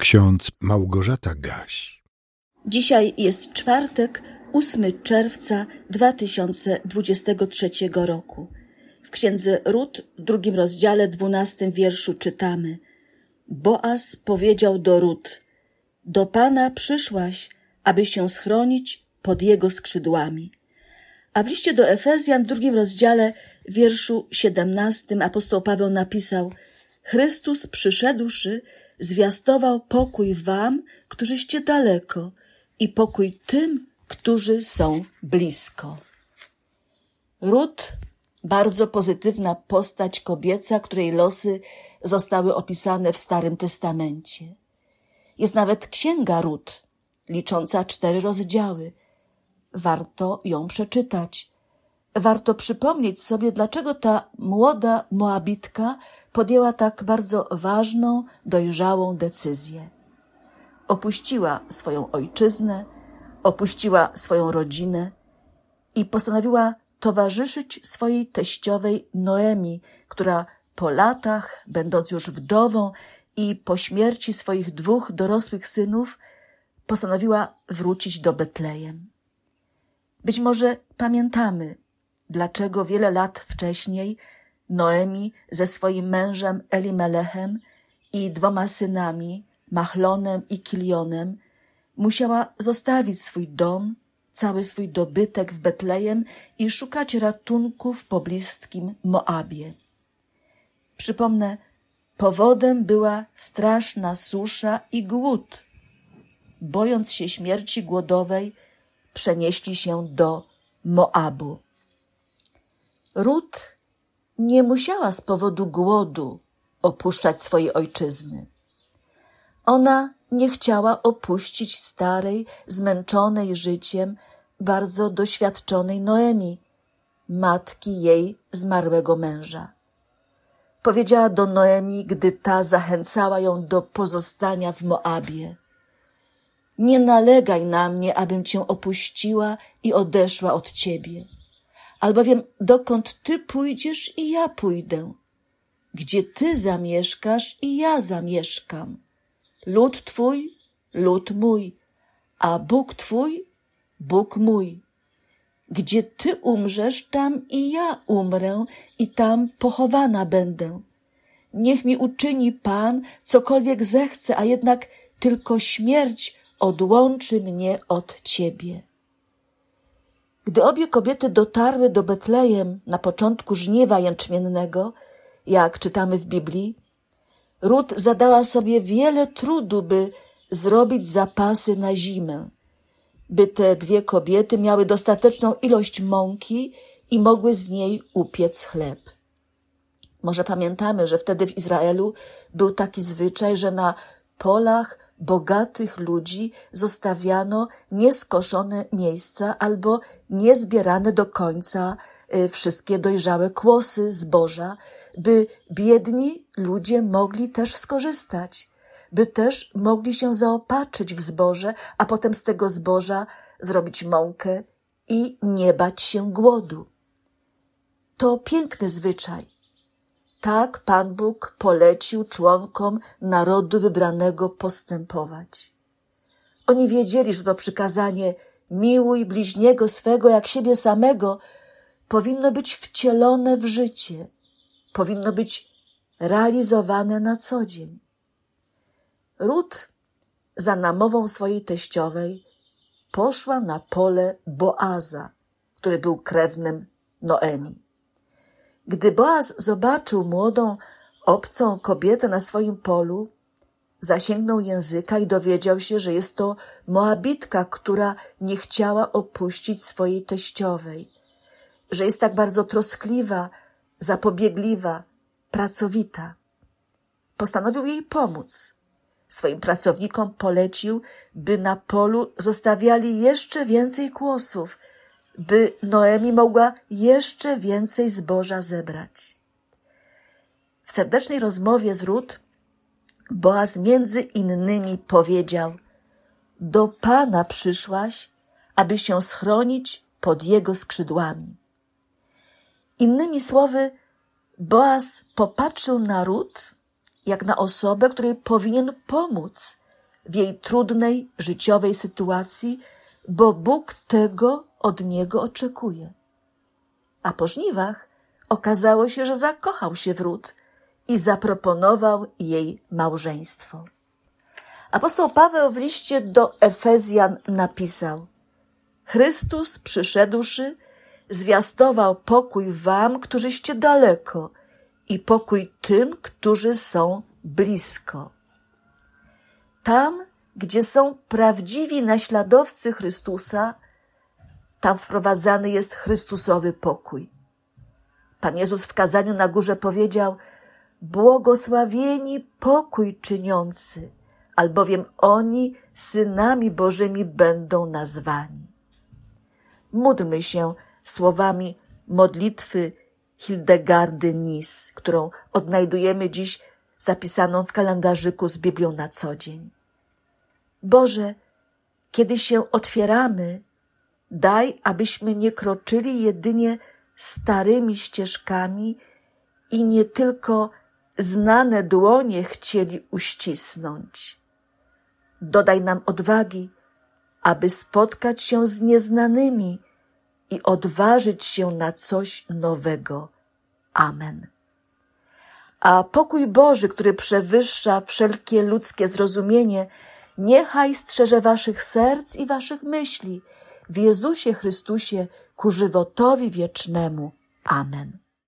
ksiądz Małgorzata Gaś. Dzisiaj jest czwartek, 8 czerwca 2023 roku. W księdze Rut w drugim rozdziale, dwunastym wierszu czytamy: Boaz powiedział do Rut: Do pana przyszłaś, aby się schronić pod jego skrzydłami. A w liście do Efezjan w drugim rozdziale, wierszu siedemnastym, apostoł Paweł napisał: Chrystus przyszedłszy, zwiastował pokój wam, którzyście daleko, i pokój tym, którzy są blisko. Rut, bardzo pozytywna postać kobieca, której losy zostały opisane w Starym Testamencie. Jest nawet księga Rut, licząca cztery rozdziały. Warto ją przeczytać. Warto przypomnieć sobie, dlaczego ta młoda Moabitka podjęła tak bardzo ważną, dojrzałą decyzję. Opuściła swoją ojczyznę, opuściła swoją rodzinę i postanowiła towarzyszyć swojej teściowej Noemi, która po latach, będąc już wdową i po śmierci swoich dwóch dorosłych synów, postanowiła wrócić do Betlejem. Być może pamiętamy, dlaczego wiele lat wcześniej Noemi ze swoim mężem Elimelechem i dwoma synami, Machlonem i Kilionem, musiała zostawić swój dom, cały swój dobytek w Betlejem i szukać ratunku w pobliskim Moabie. Przypomnę, powodem była straszna susza i głód. Bojąc się śmierci głodowej, przenieśli się do Moabu. Rut nie musiała z powodu głodu opuszczać swojej ojczyzny. Ona nie chciała opuścić starej, zmęczonej życiem, bardzo doświadczonej Noemi, matki jej zmarłego męża. Powiedziała do Noemi, gdy ta zachęcała ją do pozostania w Moabie. Nie nalegaj na mnie, abym cię opuściła i odeszła od ciebie albowiem dokąd ty pójdziesz i ja pójdę. Gdzie ty zamieszkasz i ja zamieszkam. Lud twój, lud mój, a Bóg twój, Bóg mój. Gdzie ty umrzesz, tam i ja umrę i tam pochowana będę. Niech mi uczyni Pan cokolwiek zechce, a jednak tylko śmierć odłączy mnie od Ciebie. Gdy obie kobiety dotarły do Betlejem na początku żniewa jęczmiennego, jak czytamy w Biblii, Rut zadała sobie wiele trudu, by zrobić zapasy na zimę, by te dwie kobiety miały dostateczną ilość mąki i mogły z niej upiec chleb. Może pamiętamy, że wtedy w Izraelu był taki zwyczaj, że na polach bogatych ludzi zostawiano nieskoszone miejsca albo niezbierane do końca y, wszystkie dojrzałe kłosy zboża, by biedni ludzie mogli też skorzystać, by też mogli się zaopatrzyć w zboże, a potem z tego zboża zrobić mąkę i nie bać się głodu. To piękny zwyczaj, tak Pan Bóg polecił członkom narodu wybranego postępować. Oni wiedzieli, że to przykazanie miłuj bliźniego swego jak siebie samego powinno być wcielone w życie, powinno być realizowane na co dzień. Rut za namową swojej teściowej poszła na pole Boaza, który był krewnym Noemi. Gdy Boaz zobaczył młodą, obcą kobietę na swoim polu, zasięgnął języka i dowiedział się, że jest to Moabitka, która nie chciała opuścić swojej teściowej, że jest tak bardzo troskliwa, zapobiegliwa, pracowita. Postanowił jej pomóc. Swoim pracownikom polecił, by na polu zostawiali jeszcze więcej kłosów – by Noemi mogła jeszcze więcej zboża zebrać. W serdecznej rozmowie z Rut Boaz między innymi powiedział: Do Pana przyszłaś, aby się schronić pod jego skrzydłami. Innymi słowy, Boaz popatrzył na Rut jak na osobę, której powinien pomóc, w jej trudnej życiowej sytuacji, bo Bóg tego od niego oczekuje. A po żniwach okazało się, że zakochał się w Rut i zaproponował jej małżeństwo. Apostoł Paweł w liście do Efezjan napisał: Chrystus przyszedłszy, zwiastował pokój wam, którzyście daleko, i pokój tym, którzy są blisko. Tam, gdzie są prawdziwi naśladowcy Chrystusa, tam wprowadzany jest Chrystusowy pokój. Pan Jezus w kazaniu na górze powiedział: Błogosławieni pokój czyniący, albowiem oni synami Bożymi będą nazwani. Módlmy się słowami modlitwy Hildegardy Nis, którą odnajdujemy dziś zapisaną w kalendarzyku z Biblią na co dzień. Boże, kiedy się otwieramy, daj, abyśmy nie kroczyli jedynie starymi ścieżkami i nie tylko znane dłonie chcieli uścisnąć. Dodaj nam odwagi, aby spotkać się z nieznanymi i odważyć się na coś nowego. Amen. A pokój Boży, który przewyższa wszelkie ludzkie zrozumienie, niechaj strzeże waszych serc i waszych myśli w Jezusie Chrystusie ku żywotowi wiecznemu. Amen.